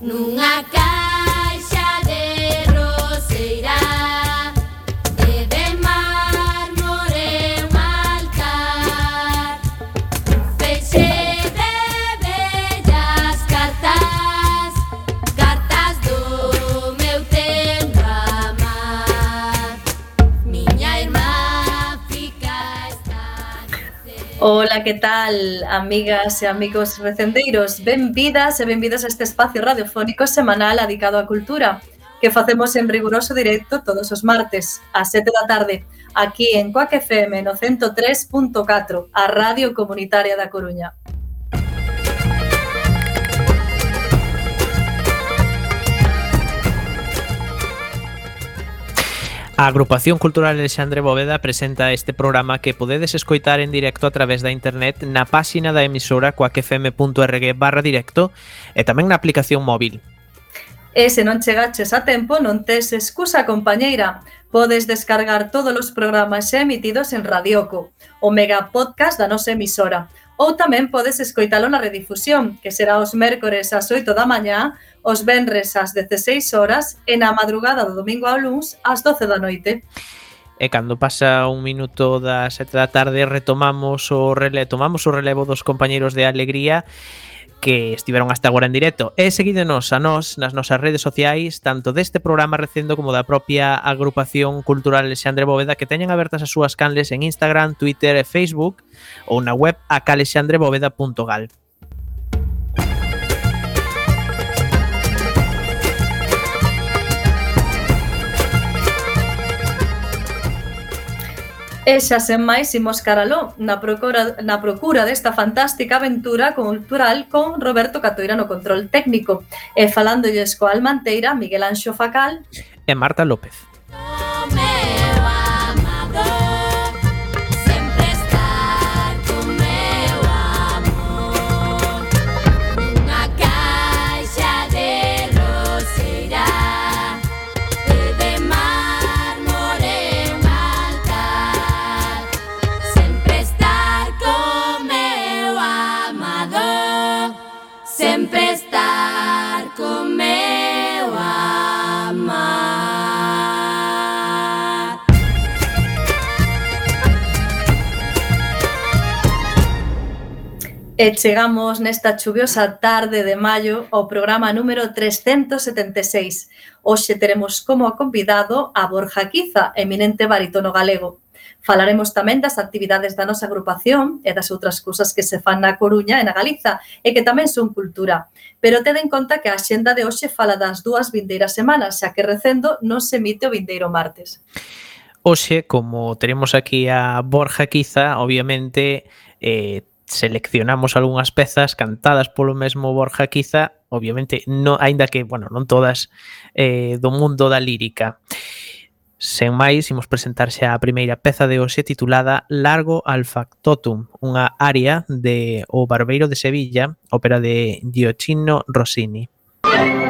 nunca Ola, que tal, amigas e amigos recendeiros? Benvidas e benvidos a este espacio radiofónico semanal adicado á cultura que facemos en riguroso directo todos os martes a 7 da tarde aquí en Coac FM no 103.4, a Radio Comunitaria da Coruña. A Agrupación Cultural Alexandre Bóveda presenta este programa que podedes escoitar en directo a través da internet na páxina da emisora coacfm.org barra directo e tamén na aplicación móvil. E se non chegaches a tempo, non tes excusa, compañeira. Podes descargar todos os programas emitidos en Radioco, o mega podcast da nosa emisora. Ou tamén podes escoitalo na redifusión, que será os mércores ás 8 da mañá os venres ás 16 horas e na madrugada do domingo ao luns ás 12 da noite. E cando pasa un minuto das 7 da tarde retomamos o rele tomamos o relevo dos compañeiros de Alegría que estiveron hasta agora en directo. E seguídenos a nós nas nosas redes sociais, tanto deste programa recendo como da propia agrupación cultural Alexandre Bóveda, que teñen abertas as súas canles en Instagram, Twitter e Facebook ou na web acalexandrebóveda.gal. E xa sen máis imos caraló na procura, na procura desta fantástica aventura cultural con Roberto Catoira no control técnico e falándolles coa Almanteira Miguel Anxo Facal e Marta López. E chegamos nesta chuviosa tarde de maio ao programa número 376. Hoxe teremos como convidado a Borja Quiza, eminente barítono galego. Falaremos tamén das actividades da nosa agrupación e das outras cousas que se fan na Coruña e na Galiza e que tamén son cultura. Pero ten en conta que a xenda de hoxe fala das dúas vindeiras semanas, xa que recendo non se emite o vindeiro martes. Hoxe, como teremos aquí a Borja Quiza, obviamente eh, seleccionamos algunhas pezas cantadas polo mesmo Borja Quiza, obviamente no, aínda que, bueno, non todas eh, do mundo da lírica. Sen máis, imos presentarse a primeira peza de hoxe titulada Largo al Factotum, unha área de O Barbeiro de Sevilla, ópera de Giochino Rossini. Música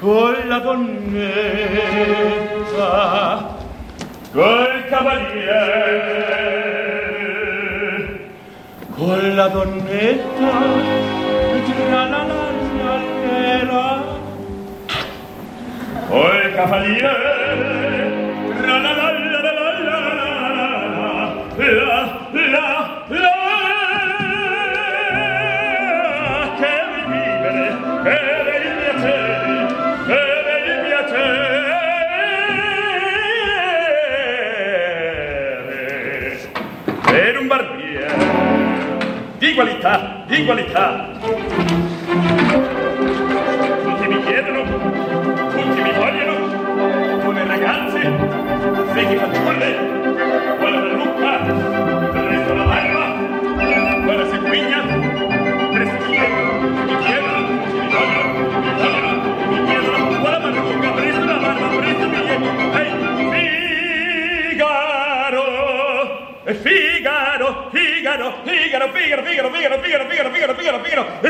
con la donnetta col cavaliere con la donnetta tra la la la la col cavaliere qualità di qualità Pigano, Pigano, Pigano, Pigano, Pigano, Pigano, Pigano, Pigano, Pigano, Pigano,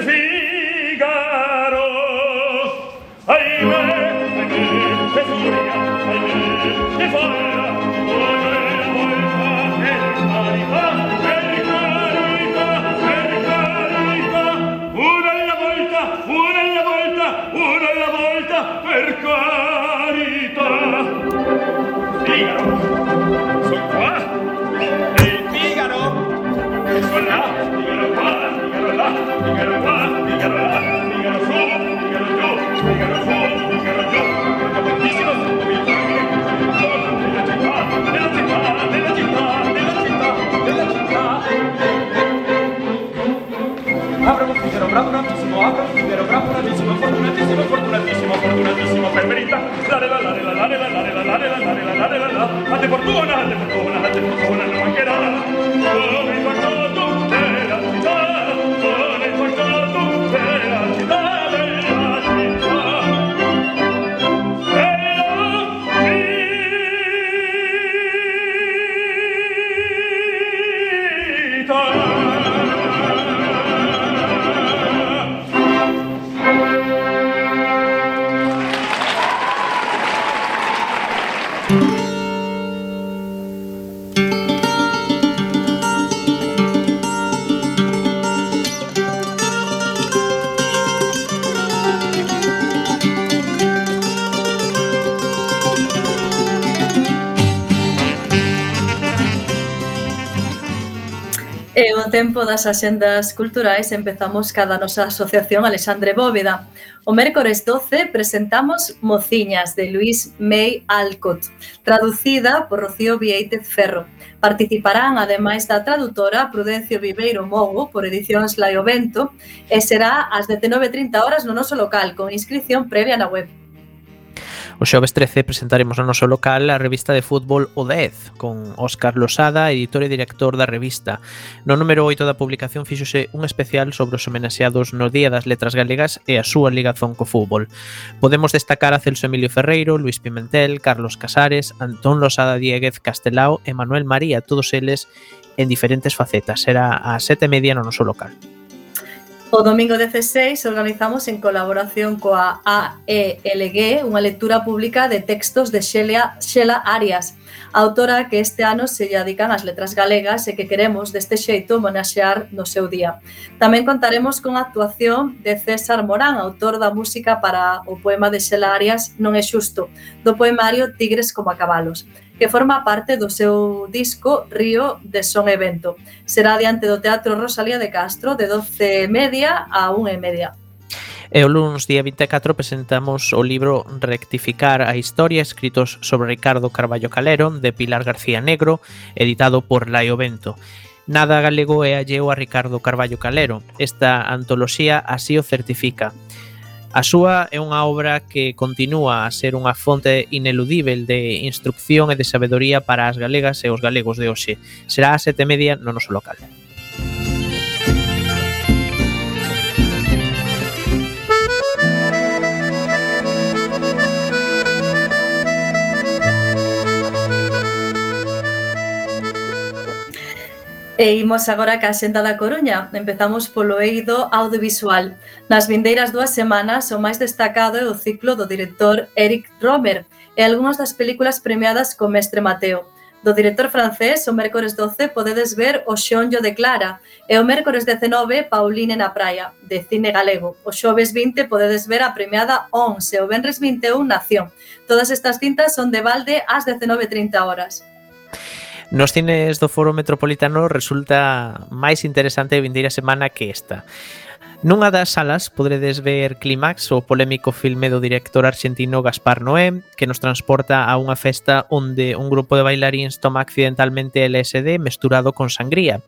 lo apro, libero, bravo, fortunatissimo, fortunatissimo, fortunatissimo. La la la la la la la la la la la la fortuna, tempo das axendas culturais empezamos cada nosa asociación Alexandre Bóveda. O mércores 12 presentamos Mociñas, de Luis May Alcott, traducida por Rocío Vieitez Ferro. Participarán, ademais da tradutora, Prudencio Viveiro Mogo, por edicións Laio Vento, e será ás 19.30 horas no noso local, con inscripción previa na web. O xoves 13 presentaremos no noso local a revista de fútbol O 10 con Óscar Losada, editor e director da revista. No número 8 da publicación fíxose un especial sobre os homenaxeados no Día das Letras Galegas e a súa ligazón co fútbol. Podemos destacar a Celso Emilio Ferreiro, Luis Pimentel, Carlos Casares, Antón Losada Dieguez Castelao e Manuel María, todos eles en diferentes facetas. Será a sete e media no noso local. O domingo 16 organizamos en colaboración coa AELG unha lectura pública de textos de Xela, Xela Arias, autora que este ano se dedican ás letras galegas e que queremos deste xeito monaxear no seu día. Tamén contaremos con a actuación de César Morán, autor da música para o poema de Xela Arias Non é xusto, do poemario Tigres como a cabalos que forma parte do seu disco Río de Son Evento. Será diante do Teatro Rosalía de Castro de 12 media a 1 e media. E o lunes día 24 presentamos o libro Rectificar a historia escritos sobre Ricardo Carballo Calero de Pilar García Negro, editado por Laio Vento. Nada galego é alleo a Ricardo Carballo Calero. Esta antoloxía así o certifica. A súa é unha obra que continúa a ser unha fonte ineludível de instrucción e de sabedoría para as galegas e os galegos de hoxe. Será a sete media no noso local. E imos agora ca Xenda da Coruña. Empezamos polo eido audiovisual. Nas vindeiras dúas semanas, o máis destacado é o ciclo do director Eric Romer e algunhas das películas premiadas co Mestre Mateo. Do director francés, o mércores 12 podedes ver O xonllo de Clara e o mércores 19 Pauline na praia, de cine galego. O xoves 20 podedes ver a premiada 11 e o venres 21 Nación. Todas estas cintas son de balde ás 19.30 horas. Nos cines do Foro Metropolitano resulta máis interesante vindeira semana que esta. Nunha das salas podedes ver Clímax, o polémico filme do director argentino Gaspar Noé, que nos transporta a unha festa onde un grupo de bailaríns toma accidentalmente LSD mesturado con sangría.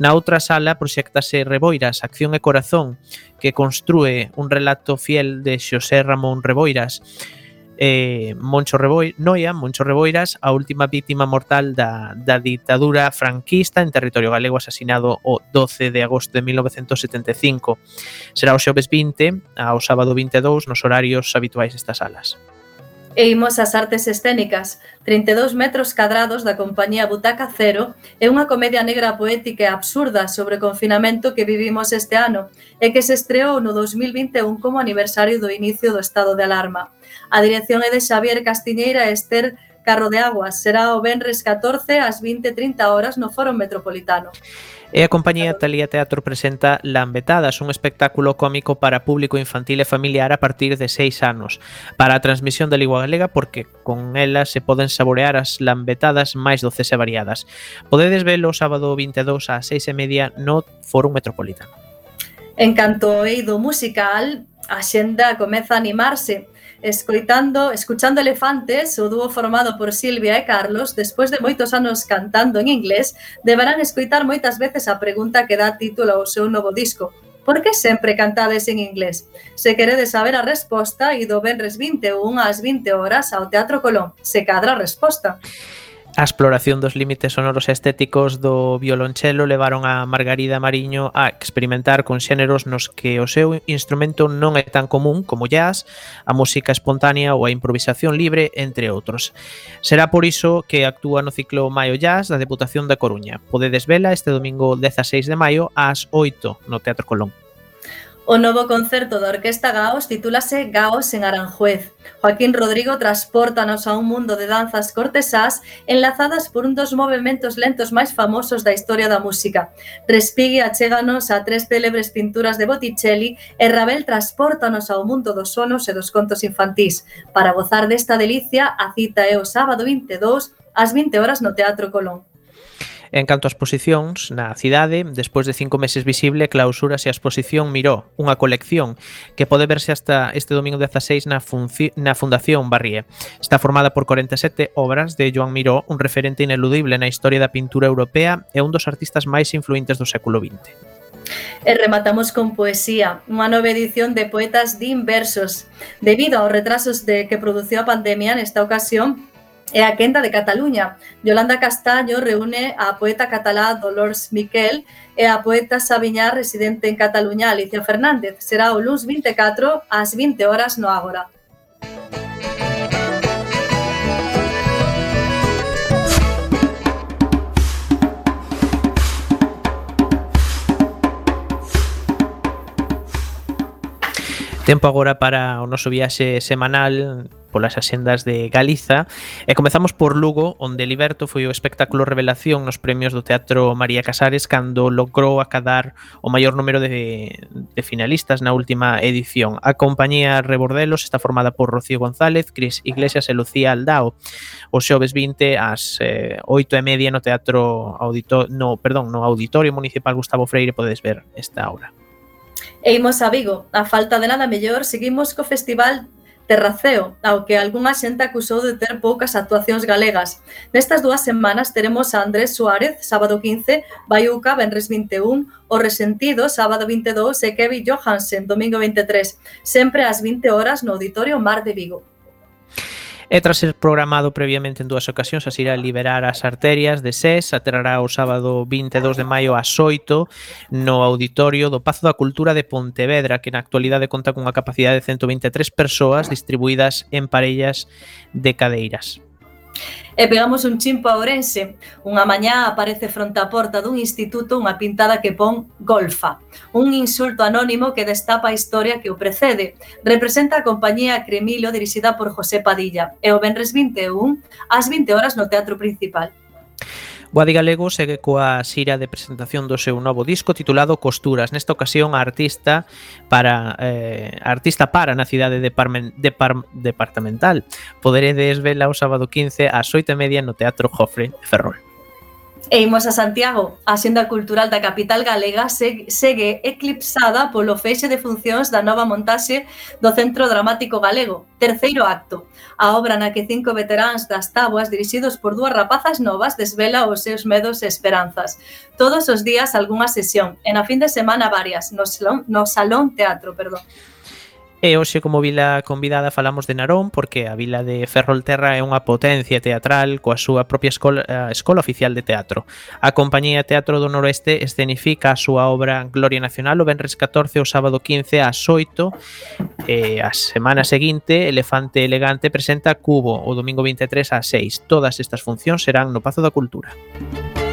Na outra sala proxectase Reboiras, Acción e Corazón, que construe un relato fiel de Xosé Ramón Reboiras, eh, Moncho Reboi, Noia, Moncho Reboiras, a última víctima mortal da, da ditadura franquista en territorio galego asesinado o 12 de agosto de 1975. Será o xoves 20 ao sábado 22 nos horarios habituais destas salas e imos ás artes escénicas. 32 metros cadrados da compañía Butaca Cero é unha comedia negra poética e absurda sobre o confinamento que vivimos este ano e que se estreou no 2021 como aniversario do inicio do estado de alarma. A dirección é de Xavier Castiñeira e Esther Carro de Aguas. Será o Benres 14 ás 20.30 horas no Foro Metropolitano. E a compañía Talía Teatro presenta Lambetadas, un espectáculo cómico para público infantil e familiar a partir de 6 anos, para a transmisión da lingua galega porque con ela se poden saborear as lambetadas máis doces e variadas. Podedes velo o sábado 22 ás 6 e media no Fórum Metropolitano. En canto eido musical, a xenda comeza a animarse escoitando, escuchando Elefantes, o dúo formado por Silvia e Carlos, despois de moitos anos cantando en inglés, deberán escoitar moitas veces a pregunta que dá título ao seu novo disco. Por que sempre cantades en inglés? Se queredes saber a resposta, ido venres 21 ás 20 horas ao Teatro Colón. Se cadra a resposta. A exploración dos límites sonoros e estéticos do violonchelo levaron a Margarida Mariño a experimentar con xéneros nos que o seu instrumento non é tan común como jazz, a música espontánea ou a improvisación libre, entre outros. Será por iso que actúa no ciclo Maio Jazz da Deputación da Coruña. Podedes vela este domingo 16 de maio ás 8 no Teatro Colón. O novo concerto da Orquesta Gaos titúlase Gaos en Aranjuez. Joaquín Rodrigo transportanos a un mundo de danzas cortesás enlazadas por un dos movimentos lentos máis famosos da historia da música. Respighi achéganos a tres célebres pinturas de Botticelli e Ravel transportanos ao mundo dos sonos e dos contos infantís. Para gozar desta delicia, a cita é o sábado 22 ás 20 horas no Teatro Colón. En canto ás posicións, na cidade, despois de cinco meses visible, clausúrase a exposición Miró, unha colección que pode verse hasta este domingo 16 na, na Fundación Barrié. Está formada por 47 obras de Joan Miró, un referente ineludible na historia da pintura europea e un dos artistas máis influentes do século XX. E rematamos con poesía, unha nova edición de Poetas de Inversos. Debido aos retrasos de que produciu a pandemia nesta ocasión, e a quenda de Cataluña. Yolanda Castaño reúne a poeta catalá Dolores Miquel e a poeta sabiñá residente en Cataluña Alicia Fernández. Será o luns 24 ás 20 horas no Ágora. Tempo agora para o noso viaxe semanal polas axendas de Galiza. E comezamos por Lugo, onde Liberto foi o espectáculo revelación nos premios do Teatro María Casares cando logrou acadar o maior número de, de finalistas na última edición. A compañía Rebordelos está formada por Rocío González, Cris Iglesias e Lucía Aldao. O xoves 20 ás eh, 8 e media no Teatro Auditorio, no, perdón, no Auditorio Municipal Gustavo Freire podedes ver esta obra. E imos a Vigo. A falta de nada mellor, seguimos co Festival Terraceo, ao que algunha xente acusou de ter poucas actuacións galegas. Nestas dúas semanas teremos a Andrés Suárez, sábado 15, Baiuca, Benres 21, O Resentido, sábado 22 e Kevin Johansen, domingo 23, sempre ás 20 horas no Auditorio Mar de Vigo e tras ser programado previamente en dúas ocasións as irá liberar as arterias de SES, aterrará o sábado 22 de maio ás 8 no auditorio do Pazo da Cultura de Pontevedra, que na actualidade conta cunha capacidade de 123 persoas distribuídas en parellas de cadeiras. E pegamos un chimpo a Ourense. Unha mañá aparece fronte á porta dun instituto unha pintada que pon Golfa, un insulto anónimo que destapa a historia que o precede. Representa a compañía Cremilo dirixida por José Padilla e o Benres 21 ás 20 horas no Teatro Principal. Boadi Galego segue coa xira de presentación do seu novo disco titulado Costuras. Nesta ocasión a artista para eh, a artista para na cidade de, Parmen, de Par, departamental. Poderedes vela o sábado 15 ás 8:30 no Teatro Jofre de Ferrol. E imos a Santiago. A xenda cultural da capital galega segue eclipsada polo feixe de funcións da nova montaxe do Centro Dramático Galego, Terceiro Acto. A obra na que cinco veteráns das tabuas dirixidos por dúas rapazas novas desvela os seus medos e esperanzas. Todos os días algunha sesión, e na fin de semana varias, no Salón, no salón Teatro, perdón. E hoxe como vila convidada falamos de Narón porque a vila de Ferrolterra é unha potencia teatral coa súa propia escola, escola oficial de teatro. A Compañía Teatro do Noroeste escenifica a súa obra Gloria Nacional o venres 14 o sábado 15 ás 8 e a semana seguinte Elefante Elegante presenta Cubo o domingo 23 ás 6. Todas estas funcións serán no Pazo da Cultura. Música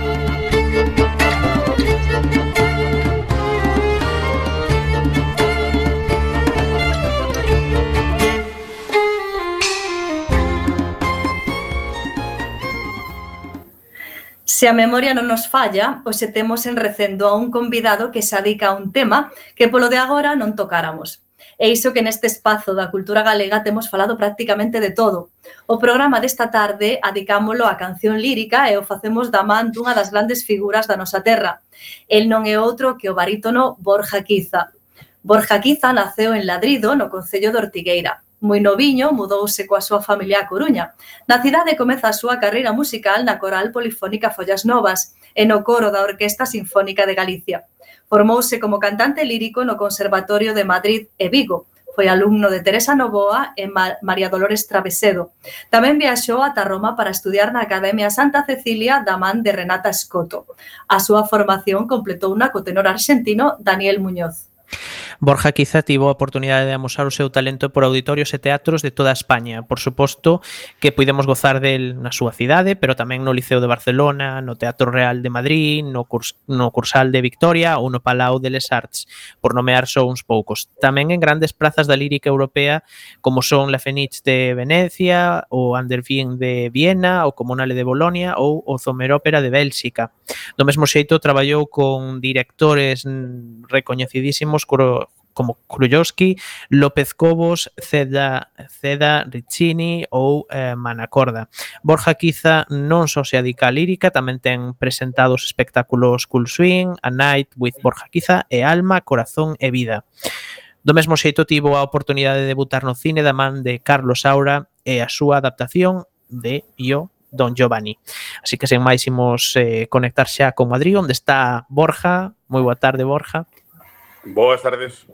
Se a memoria non nos falla, hoxe temos en recendo a un convidado que se adica a un tema que polo de agora non tocáramos. E iso que neste espazo da cultura galega temos falado prácticamente de todo. O programa desta tarde adicámolo á canción lírica e o facemos da man dunha das grandes figuras da nosa terra. El non é outro que o barítono Borja Quiza. Borja Quiza naceu en Ladrido, no Concello de Ortigueira moi noviño, mudouse coa súa familia a Coruña. Na cidade comeza a súa carreira musical na Coral Polifónica Follas Novas e no coro da Orquesta Sinfónica de Galicia. Formouse como cantante lírico no Conservatorio de Madrid e Vigo. Foi alumno de Teresa Novoa e María Dolores Travesedo. Tamén viaxou ata Roma para estudiar na Academia Santa Cecilia da man de Renata Escoto. A súa formación completou na co tenor argentino Daniel Muñoz. Borja quizá tivo a oportunidade de amosar o seu talento por auditorios e teatros de toda España. Por suposto que puidemos gozar del na súa cidade, pero tamén no Liceo de Barcelona, no Teatro Real de Madrid, no, curs, no Cursal de Victoria ou no Palau de les Arts, por nomear só uns poucos. Tamén en grandes prazas da lírica europea como son la Fenich de Venecia, o Andervin de Viena, o Comunale de Bolonia ou o Zomerópera de Bélxica. Do mesmo xeito traballou con directores recoñecidísimos como Krujowski, López Cobos, Ceda, Ceda Riccini ou eh, Manacorda. Borja Quiza non só se adica a lírica, tamén ten presentados espectáculos Cool Swing, A Night with Borja Quiza e Alma, Corazón e Vida. Do mesmo xeito tivo a oportunidade de debutar no cine da man de Carlos Saura e a súa adaptación de Io Don Giovanni. Así que sen máis imos eh, conectar xa con Madrid, onde está Borja. Moi boa tarde, Borja. Boas tardes.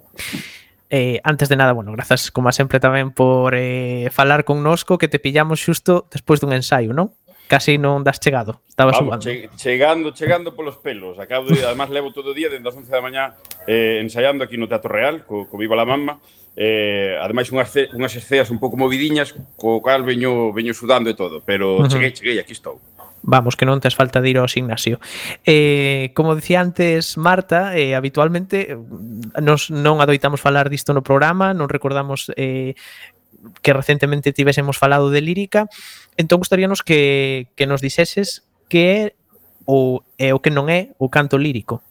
Eh, antes de nada, bueno, grazas como a sempre tamén por eh, falar con nosco que te pillamos xusto despois dun ensaio, non? Casi non das chegado, estaba Vamos, che chegando, chegando polos pelos. Acabo de, además levo todo o día dende as 11 da mañá eh, ensaiando aquí no Teatro Real, co, co Viva la Mamma. Eh, ademais unhas, unhas esceas un pouco movidiñas, co cal veño, veño sudando e todo, pero cheguei, cheguei, aquí estou. Vamos, que non tes falta de ir ao gimnasio. Eh, como dicía antes Marta, eh, habitualmente mm, nos non adoitamos falar disto no programa, non recordamos eh, que recentemente tivésemos falado de lírica, entón gustaríanos que, que nos diseses que é o, é o que non é o canto lírico.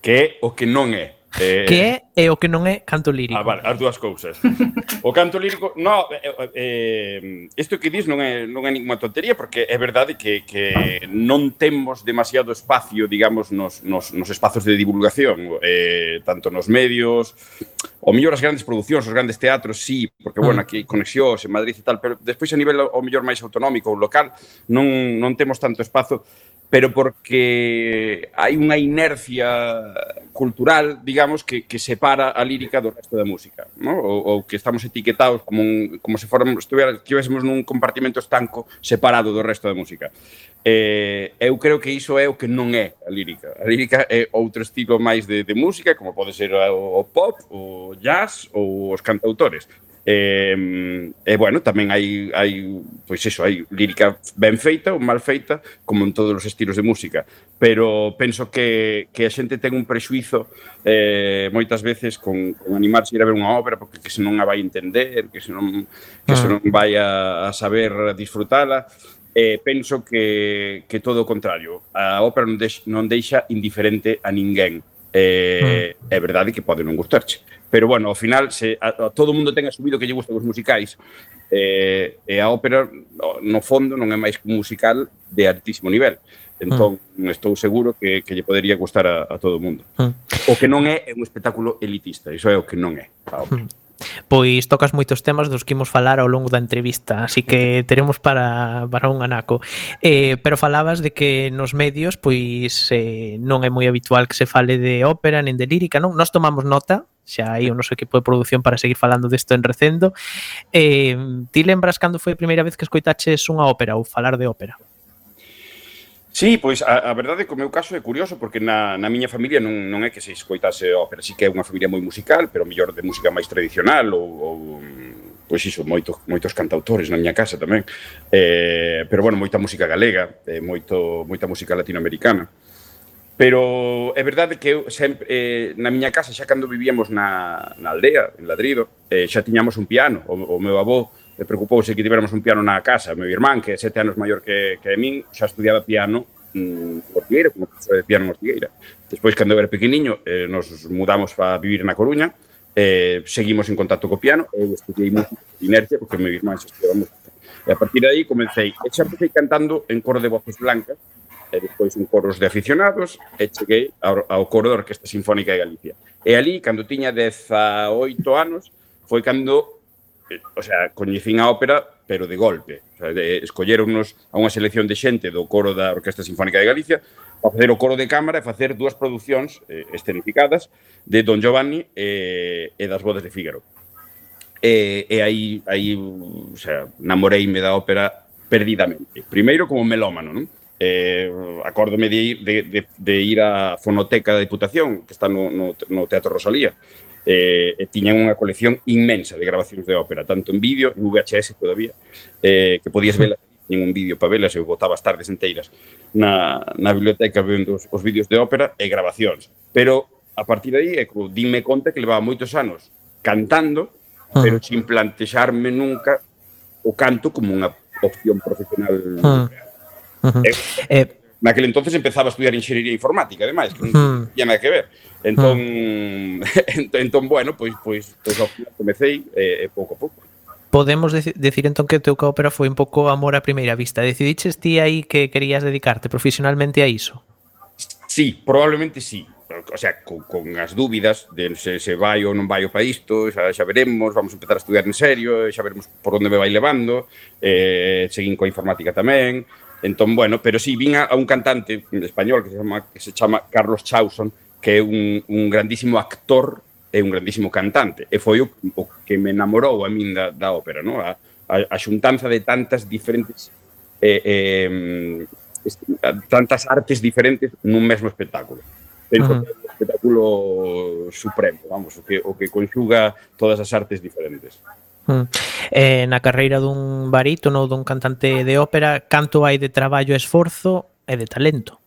Que é o que non é. Eh... Que é e o que non é canto lírico. Ah, vale, as dúas cousas. o canto lírico, no, eh, eh isto eh, que dis non é, non é ninguna tontería, porque é verdade que, que non temos demasiado espacio, digamos, nos, nos, nos espazos de divulgación, eh, tanto nos medios, o mellor as grandes producións, os grandes teatros, sí, porque, bueno, mm. aquí conexións en Madrid e tal, pero despois a nivel o mellor máis autonómico ou local non, non temos tanto espazo pero porque hai unha inercia cultural, digamos, que, que separa separa a lírica do resto da música, no? ou, ou que estamos etiquetados como, un, como se formos, estivésemos nun compartimento estanco separado do resto da música. Eh, eu creo que iso é o que non é a lírica. A lírica é outro estilo máis de, de música, como pode ser o, o pop, o jazz ou os cantautores. E, e bueno, tamén hai, hai pois iso, hai lírica ben feita ou mal feita, como en todos os estilos de música. Pero penso que, que a xente ten un prexuizo eh, moitas veces con, con animarse a ir a ver unha obra porque que se non a vai entender, que se non, que se ah. non vai a, a saber disfrutala. Eh, penso que, que todo o contrario. A ópera non, deix, non deixa indiferente a ninguén Eh, mm. É verdade que pode non gustarche. Pero, bueno, ao final, se, a, a todo mundo ten asumido que lle gustan os musicais. Eh, e a ópera, no fondo, non é máis que un musical de altísimo nivel. Entón, mm. estou seguro que, que lle podería gustar a, a todo o mundo. Mm. O que non é é un espectáculo elitista, iso é o que non é a ópera. Mm. Pois tocas moitos temas dos que imos falar ao longo da entrevista, así que teremos para, para un anaco. Eh, pero falabas de que nos medios pois eh, non é moi habitual que se fale de ópera nen de lírica, non? Nós tomamos nota, xa hai o noso equipo de produción para seguir falando desto en recendo. Eh, ti lembras cando foi a primeira vez que escoitaches unha ópera ou falar de ópera? Sí, pois a, a verdade que o meu caso é curioso porque na, na miña familia non, non é que se escoitase ópera, sí que é unha familia moi musical, pero mellor de música máis tradicional ou, ou pois iso, moitos, moitos cantautores na miña casa tamén. Eh, pero bueno, moita música galega, eh, moito, moita música latinoamericana. Pero é verdade que eu sempre, eh, na miña casa, xa cando vivíamos na, na aldea, en Ladrido, eh, xa tiñamos un piano. O, o meu avó e preocupouse que tiveramos un piano na casa. Meu irmán, que é sete anos maior que, que min, xa estudiaba piano mm, Ortigueira, como profesor de piano en Ortigueira. Despois, cando era pequeniño, eh, nos mudamos para vivir na Coruña, eh, seguimos en contacto co piano, eu estudiei música inercia, porque meu irmán xa estudiaba música. E a partir de aí comecei, e xa empecé cantando en coro de voces blancas, e despois en coros de aficionados, e cheguei ao, ao coro da Orquesta Sinfónica de Galicia. E ali, cando tiña 18 anos, foi cando o sea, coñecín a ópera, pero de golpe. O sea, de, escolleronnos a unha selección de xente do coro da Orquesta Sinfónica de Galicia para facer o coro de cámara e facer dúas producións eh, escenificadas de Don Giovanni eh, e das bodas de Fígaro. E, e aí, aí o sea, namoreime da ópera perdidamente. Primeiro como melómano, non? Eh, acórdome de ir, de, de, de ir á fonoteca da Diputación, que está no, no, no Teatro Rosalía, eh, e tiñan unha colección inmensa de grabacións de ópera, tanto en vídeo, en VHS todavía, eh, que podías vela en un vídeo para velas, eu botaba as tardes enteiras na, na biblioteca vendo os, os vídeos de ópera e grabacións. Pero a partir de aí, dime conta que levaba moitos anos cantando, ah. pero sin plantexarme nunca o canto como unha opción profesional. Ah. Uh -huh. Eh, naquele entonces empezaba a estudiar ingeniería informática, ademais, que non hmm. tiña nada que ver. Entón, mm. entón bueno, pois, pois, pois ao final comecei eh, pouco a pouco. Podemos dec decir entón que o teu ópera foi un pouco amor a primeira vista. Decidiches ti aí que querías dedicarte profesionalmente a iso? Sí, probablemente sí o sea, con, con as dúbidas de se, se vai ou non vai o país isto, xa, xa veremos, vamos a empezar a estudiar en serio, xa veremos por onde me vai levando, eh, seguín coa informática tamén, Entón, bueno, pero si sí, vin a, a un cantante español que se chama, que se chama Carlos Chauson, que é un, un grandísimo actor e un grandísimo cantante. E foi o, o que me enamorou a min da, da ópera, ¿no? A, a, a xuntanza de tantas diferentes eh, eh, tantas artes diferentes nun mesmo espectáculo. Penso uh -huh. que é un espectáculo supremo, vamos, o que, o que conxuga todas as artes diferentes. Mm. Eh, na carreira dun barítono ou dun cantante de ópera, canto hai de traballo esforzo e de talento?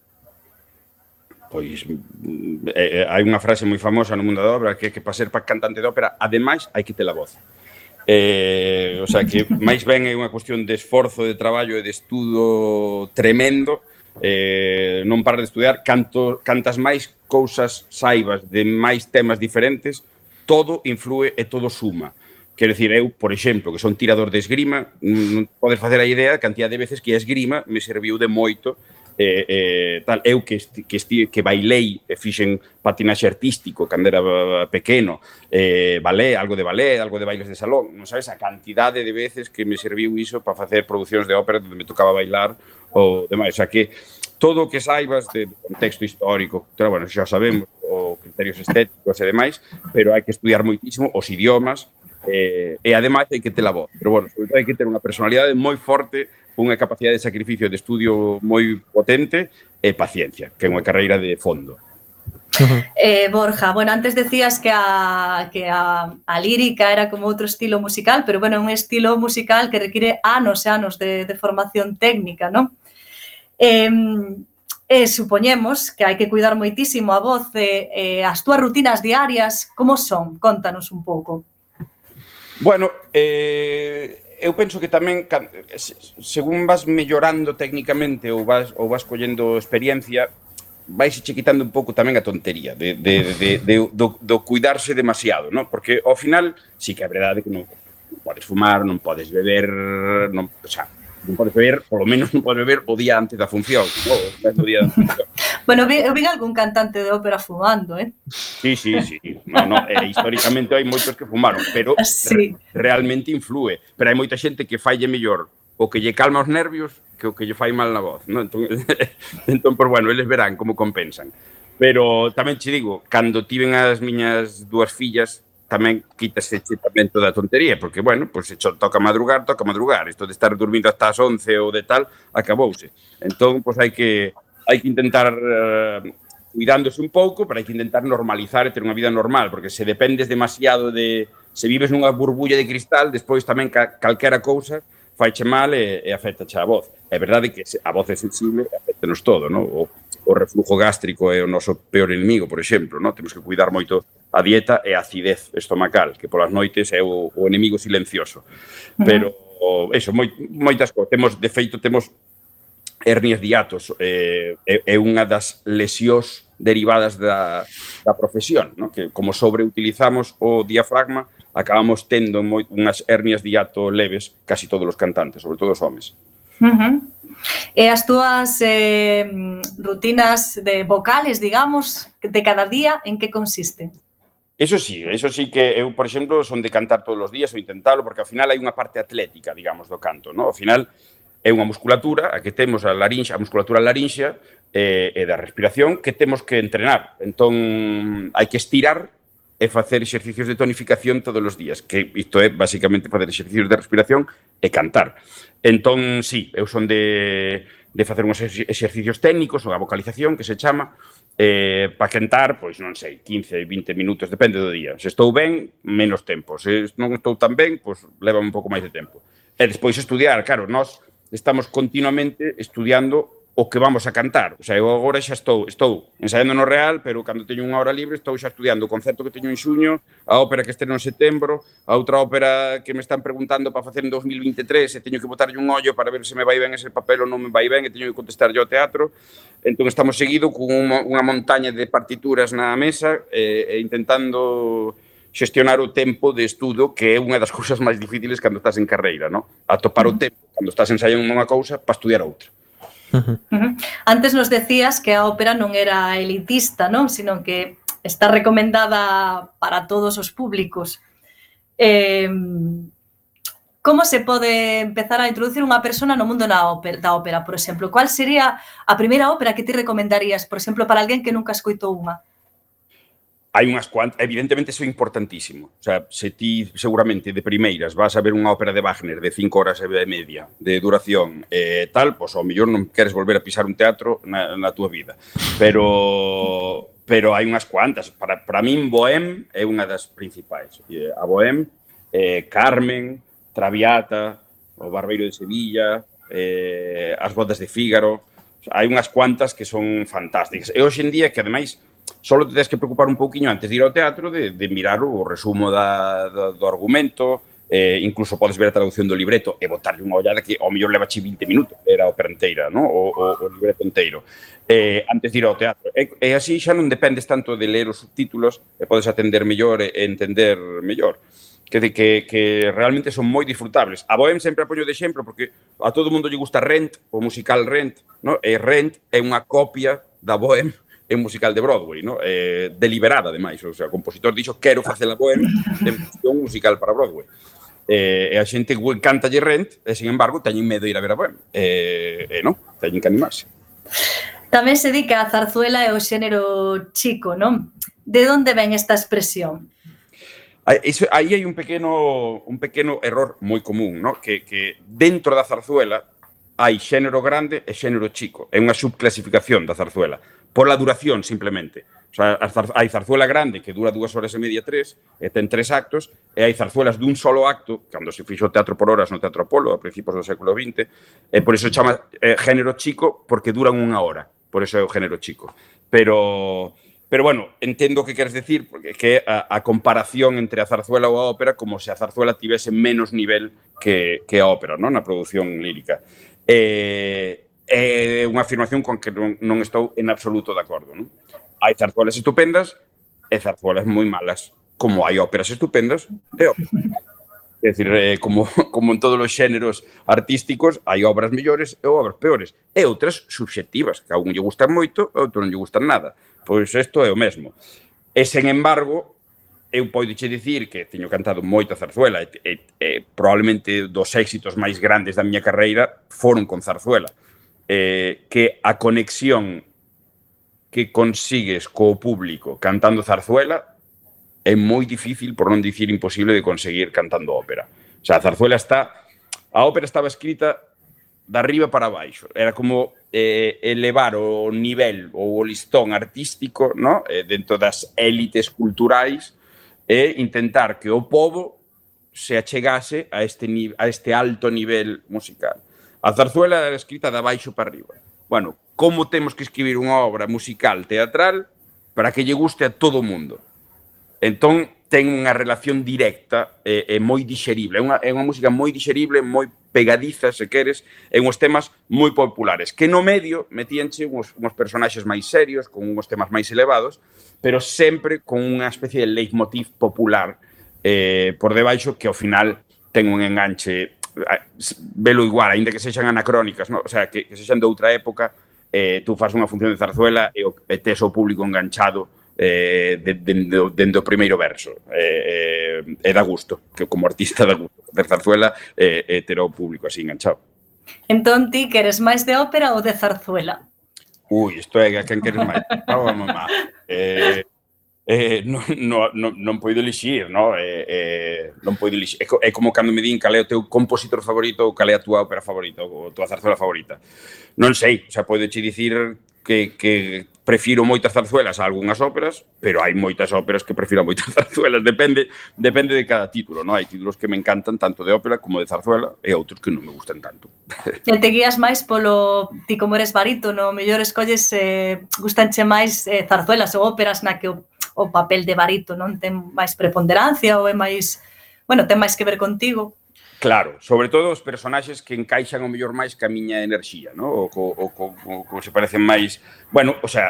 Pois mm, eh, eh, hai unha frase moi famosa no mundo da obra que é que para ser para cantante de ópera, ademais, hai que ter a voz. Eh, o sea que máis ben é unha cuestión de esforzo, de traballo e de estudo tremendo eh, non parar de estudiar canto, cantas máis cousas saibas de máis temas diferentes todo influe e todo suma Quero dicir, eu, por exemplo, que son tirador de esgrima, non podes facer a idea a cantidad de veces que a esgrima me serviu de moito eh, eh, tal, eu que, esti, que, esti, que bailei e fixen patinaxe artístico cando era pequeno, eh, balé, algo de balé, algo de bailes de salón, non sabes a cantidade de veces que me serviu iso para facer producións de ópera onde me tocaba bailar ou demais, o sea que todo o que saibas de contexto histórico, bueno, xa sabemos, o criterios estéticos e demais, pero hai que estudiar moitísimo os idiomas, eh, e ademais hai que ter a voz, pero bueno, sobre todo hai que ter unha personalidade moi forte, unha capacidade de sacrificio de estudio moi potente e paciencia, que é unha carreira de fondo. Uh -huh. Eh, Borja, bueno, antes decías que a, que a, a lírica era como outro estilo musical, pero bueno, é un estilo musical que require anos e anos de, de formación técnica, non? Eh, eh, supoñemos que hai que cuidar moitísimo a voz, eh, eh, as túas rutinas diarias, como son? Contanos un pouco. Bueno, eh, eu penso que tamén según vas mellorando técnicamente ou vas ou vas collendo experiencia, vais che quitando un pouco tamén a tontería de, de, de, de, do, do cuidarse demasiado, ¿no? Porque ao final, sí que é verdade que non podes fumar, non podes beber, non, o sea, non podes beber, polo menos non podes beber o día antes da función. Oh, o día antes da función. bueno, vi, eu vi algún cantante de ópera fumando, eh? Sí, sí, sí. No, no, eh, históricamente hai moitos que fumaron, pero sí. re, realmente influe. Pero hai moita xente que falle mellor o que lle calma os nervios que o que lle fai mal na voz, non? Entón, entón pues, bueno, eles verán como compensan. Pero tamén che digo, cando tiven as miñas dúas fillas, tamén quítase ese tamén toda a tontería, porque, bueno, pois pues, se toca madrugar, toca madrugar. Isto de estar dormindo hasta as 11 ou de tal, acabouse. Entón, pois pues, hai que hai que intentar eh, cuidándose un pouco, pero hai que intentar normalizar e ter unha vida normal, porque se dependes demasiado de... Se vives nunha burbulla de cristal, despois tamén ca, calquera cousa faiche mal e, e afecta a voz. É verdade que a voz é sensible, afectanos todo, non? O, o reflujo gástrico é o noso peor inimigo, por exemplo, no? temos que cuidar moito a dieta e a acidez estomacal, que polas noites é o, o enemigo silencioso. Pero o, eso, moi, moitas cousas. Temos, de feito, temos hernias diatos, eh, é, é unha das lesións derivadas da, da profesión, no? que como sobreutilizamos o diafragma, acabamos tendo moi, unhas hernias diato leves casi todos os cantantes, sobre todo os homes. Uh -huh. E as túas eh, rutinas de vocales, digamos, de cada día, en que consisten? Eso sí, eso sí que eu, por exemplo, son de cantar todos os días ou intentalo, porque ao final hai unha parte atlética, digamos, do canto, no? Ao final é unha musculatura, a que temos a larinxa, a musculatura larinxa e, e da respiración que temos que entrenar. Entón, hai que estirar e facer exercicios de tonificación todos os días, que isto é basicamente facer exercicios de respiración e cantar. Entón, sí, eu son de, de facer uns exercicios técnicos, ou a vocalización, que se chama, eh, para cantar, pois non sei, 15, 20 minutos, depende do día. Se estou ben, menos tempo. Se non estou tan ben, pois leva un pouco máis de tempo. E despois estudiar, claro, nós estamos continuamente estudiando o que vamos a cantar. O sea, eu agora xa estou, estou ensaiando no Real, pero cando teño unha hora libre estou xa estudiando o concerto que teño en xuño, a ópera que estreno en setembro, a outra ópera que me están preguntando para facer en 2023 e teño que botarlle un ollo para ver se me vai ben ese papel ou non me vai ben e teño que contestar yo ao teatro. Entón estamos seguido con unha, unha montaña de partituras na mesa e, e intentando xestionar o tempo de estudo, que é unha das cousas máis difíciles cando estás en carreira, non? Atopar o tempo cando estás ensaiando unha cousa para estudiar outra. Uh -huh. Antes nos decías que a ópera non era elitista, non? Sino que está recomendada para todos os públicos. Eh, como se pode empezar a introducir unha persona no mundo na ópera, da ópera, por exemplo? Cual sería a primeira ópera que ti recomendarías, por exemplo, para alguén que nunca escoitou unha? hai unhas cuantas, evidentemente iso é importantísimo. O sea, se ti seguramente de primeiras vas a ver unha ópera de Wagner de 5 horas e media de duración e eh, tal, pois pues, ao mellor non queres volver a pisar un teatro na, na túa vida. Pero pero hai unhas cuantas. Para, para min Bohem é unha das principais. A Bohem, eh, Carmen, Traviata, o Barbeiro de Sevilla, eh, as bodas de Fígaro, hai unhas cuantas que son fantásticas. E hoxe en día que ademais solo te tens que preocupar un pouquiño antes de ir ao teatro de, de mirar o resumo da, da, do argumento, eh, incluso podes ver a traducción do libreto e botarlle unha ollada que ao mellor leva 20 minutos, era o perenteira, no? o, o, o libreto inteiro, eh, antes de ir ao teatro. E, e así xa non dependes tanto de ler os subtítulos, e podes atender mellor e entender mellor. Que, que, que realmente son moi disfrutables. A Bohem sempre apoio de exemplo porque a todo mundo lle gusta Rent, o musical Rent, no? e Rent é unha copia da Bohem é un musical de Broadway, no? eh, deliberada, ademais. O sea, o compositor dixo, quero facela poema, en un musical para Broadway. Eh, e a xente canta lle rent, e, sin embargo, teñen medo de ir a ver a Bohem. Eh, e eh, non, teñen que animarse. Tamén se di que a zarzuela é o xénero chico, non? De onde ven esta expresión? Iso, aí hai un pequeno, un pequeno error moi común, no? que, que dentro da zarzuela hai xénero grande e xénero chico. É unha subclasificación da zarzuela por la duración simplemente. O sea, hai zarzuela grande que dura dúas horas e media, tres, e ten tres actos, e hai zarzuelas dun solo acto, cando se fixo teatro por horas no Teatro Polo, a principios do século XX, e eh, por iso chama eh, género chico, porque duran unha hora, por iso é o género chico. Pero, pero bueno, entendo o que queres decir, porque que a, a comparación entre a zarzuela ou a ópera, como se a zarzuela tivese menos nivel que, que a ópera, non? na produción lírica. Eh, é unha afirmación con que non, non estou en absoluto de acordo. Non? Hai zarzuelas estupendas e zarzuelas moi malas, como hai óperas estupendas e óperas É dicir, eh, como, como en todos os xéneros artísticos, hai obras mellores e obras peores. E outras subxectivas, que a un lle gustan moito, a outro non lle gustan nada. Pois isto é o mesmo. E, sen embargo, eu podo che dicir que teño cantado moita zarzuela e, e, e probablemente dos éxitos máis grandes da miña carreira foron con zarzuela eh, que a conexión que consigues co público cantando zarzuela é moi difícil, por non dicir imposible, de conseguir cantando ópera. O sea, a zarzuela está... A ópera estaba escrita de arriba para baixo. Era como eh, elevar o nivel ou o listón artístico no? eh, dentro das élites culturais e intentar que o povo se achegase a este, a este alto nivel musical. A zarzuela era escrita de abaixo para arriba. Bueno, como temos que escribir unha obra musical, teatral, para que lle guste a todo o mundo. Entón, ten unha relación directa e, e moi dixerible. É unha, é unha música moi dixerible, moi pegadiza, se queres, en uns temas moi populares, que no medio metíanche uns, uns personaxes máis serios, con uns temas máis elevados, pero sempre con unha especie de leitmotiv popular eh, por debaixo que ao final ten un enganche velo igual, aínda que sexan anacrónicas, no? o sea, que, que sexan de outra época, eh, tú fas unha función de zarzuela e, o, e tes o público enganchado eh, de, de, de, dentro primeiro verso. Eh, eh, e da gusto, que como artista da gusto de zarzuela eh, eh, ter o público así enganchado. Entón, ti queres máis de ópera ou de zarzuela? Ui, isto é a quen queres máis. Vamos, mamá. Eh, eh, non, non, non poido elixir, no? Eh, eh, non poido elixir. É, é como cando me din cal é o teu compositor favorito ou cal é a tua ópera favorita ou a tua zarzuela favorita. Non sei, xa podo che dicir que, que prefiro moitas zarzuelas a algunhas óperas, pero hai moitas óperas que prefiro moitas zarzuelas, depende depende de cada título, non? Hai títulos que me encantan tanto de ópera como de zarzuela e outros que non me gustan tanto. E te guías máis polo ti como eres barítono, mellor escolles eh, gustanche máis eh, zarzuelas ou óperas na que o o papel de barito non ten máis preponderancia ou é máis, bueno, ten máis que ver contigo? Claro, sobre todo os personaxes que encaixan o mellor máis ca miña enerxía, ¿no? o, co, o, co, o, co se parecen máis... Bueno, o sea,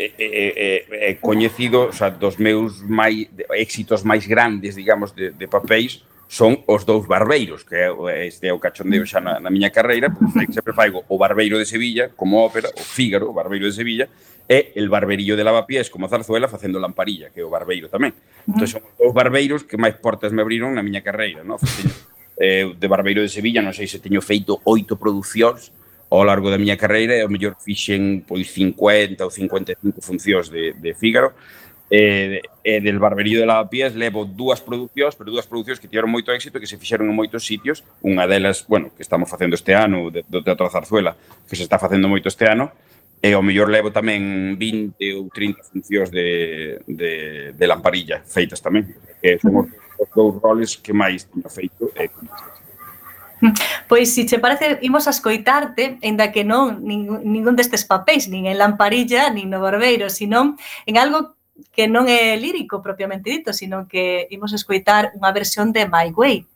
é, é, é, é coñecido, o sea, dos meus máis, éxitos máis grandes, digamos, de, de papéis, son os dous barbeiros, que este é o cachondeo xa na, na miña carreira, porque sempre faigo o barbeiro de Sevilla como ópera, o Fígaro, o barbeiro de Sevilla, e el barberillo de lavapiés como a zarzuela facendo lamparilla, que é o barbeiro tamén. Entón, son os barbeiros que máis portas me abriron na miña carreira, no? Faceño, eh, de barbeiro de Sevilla, non sei se teño feito oito producións ao largo da miña carreira e ao mellor fixen pois 50 ou 55 funcións de, de Fígaro eh, eh, del barberío de Lavapiés levo dúas producións, pero dúas producións que tiveron moito éxito e que se fixeron en moitos sitios. Unha delas, bueno, que estamos facendo este ano, do Teatro Zarzuela, que se está facendo moito este ano, e ao mellor levo tamén 20 ou 30 funcións de, de, de lamparilla feitas tamén. Que son os, os dous roles que máis teño feito eh, e mm. Pois, se che parece, imos a escoitarte, enda que non ningún, ningún destes papéis, nin en Lamparilla, nin no Barbeiro, sino en algo que non é lírico propiamente dito, sino que imos a escoitar unha versión de My Way.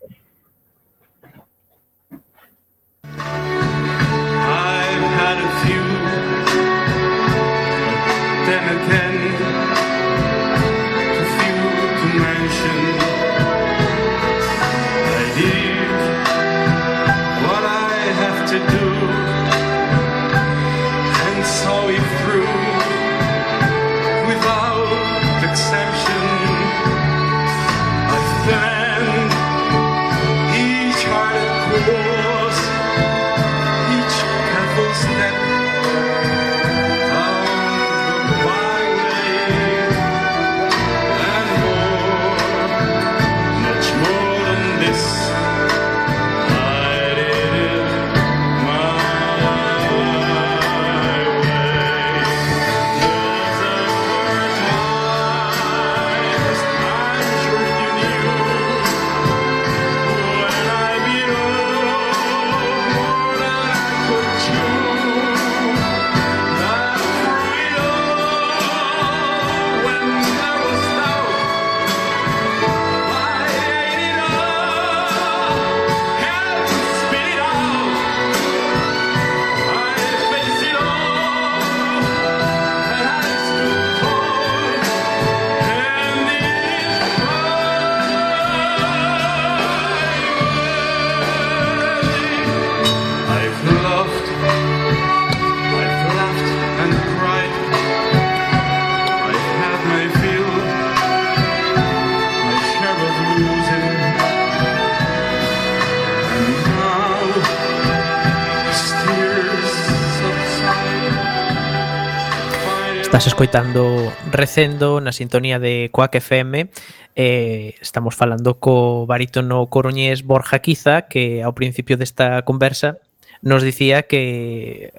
Estás escoitando Recendo na sintonía de Coac FM eh, Estamos falando co barítono coruñés Borja Quiza Que ao principio desta conversa nos dicía que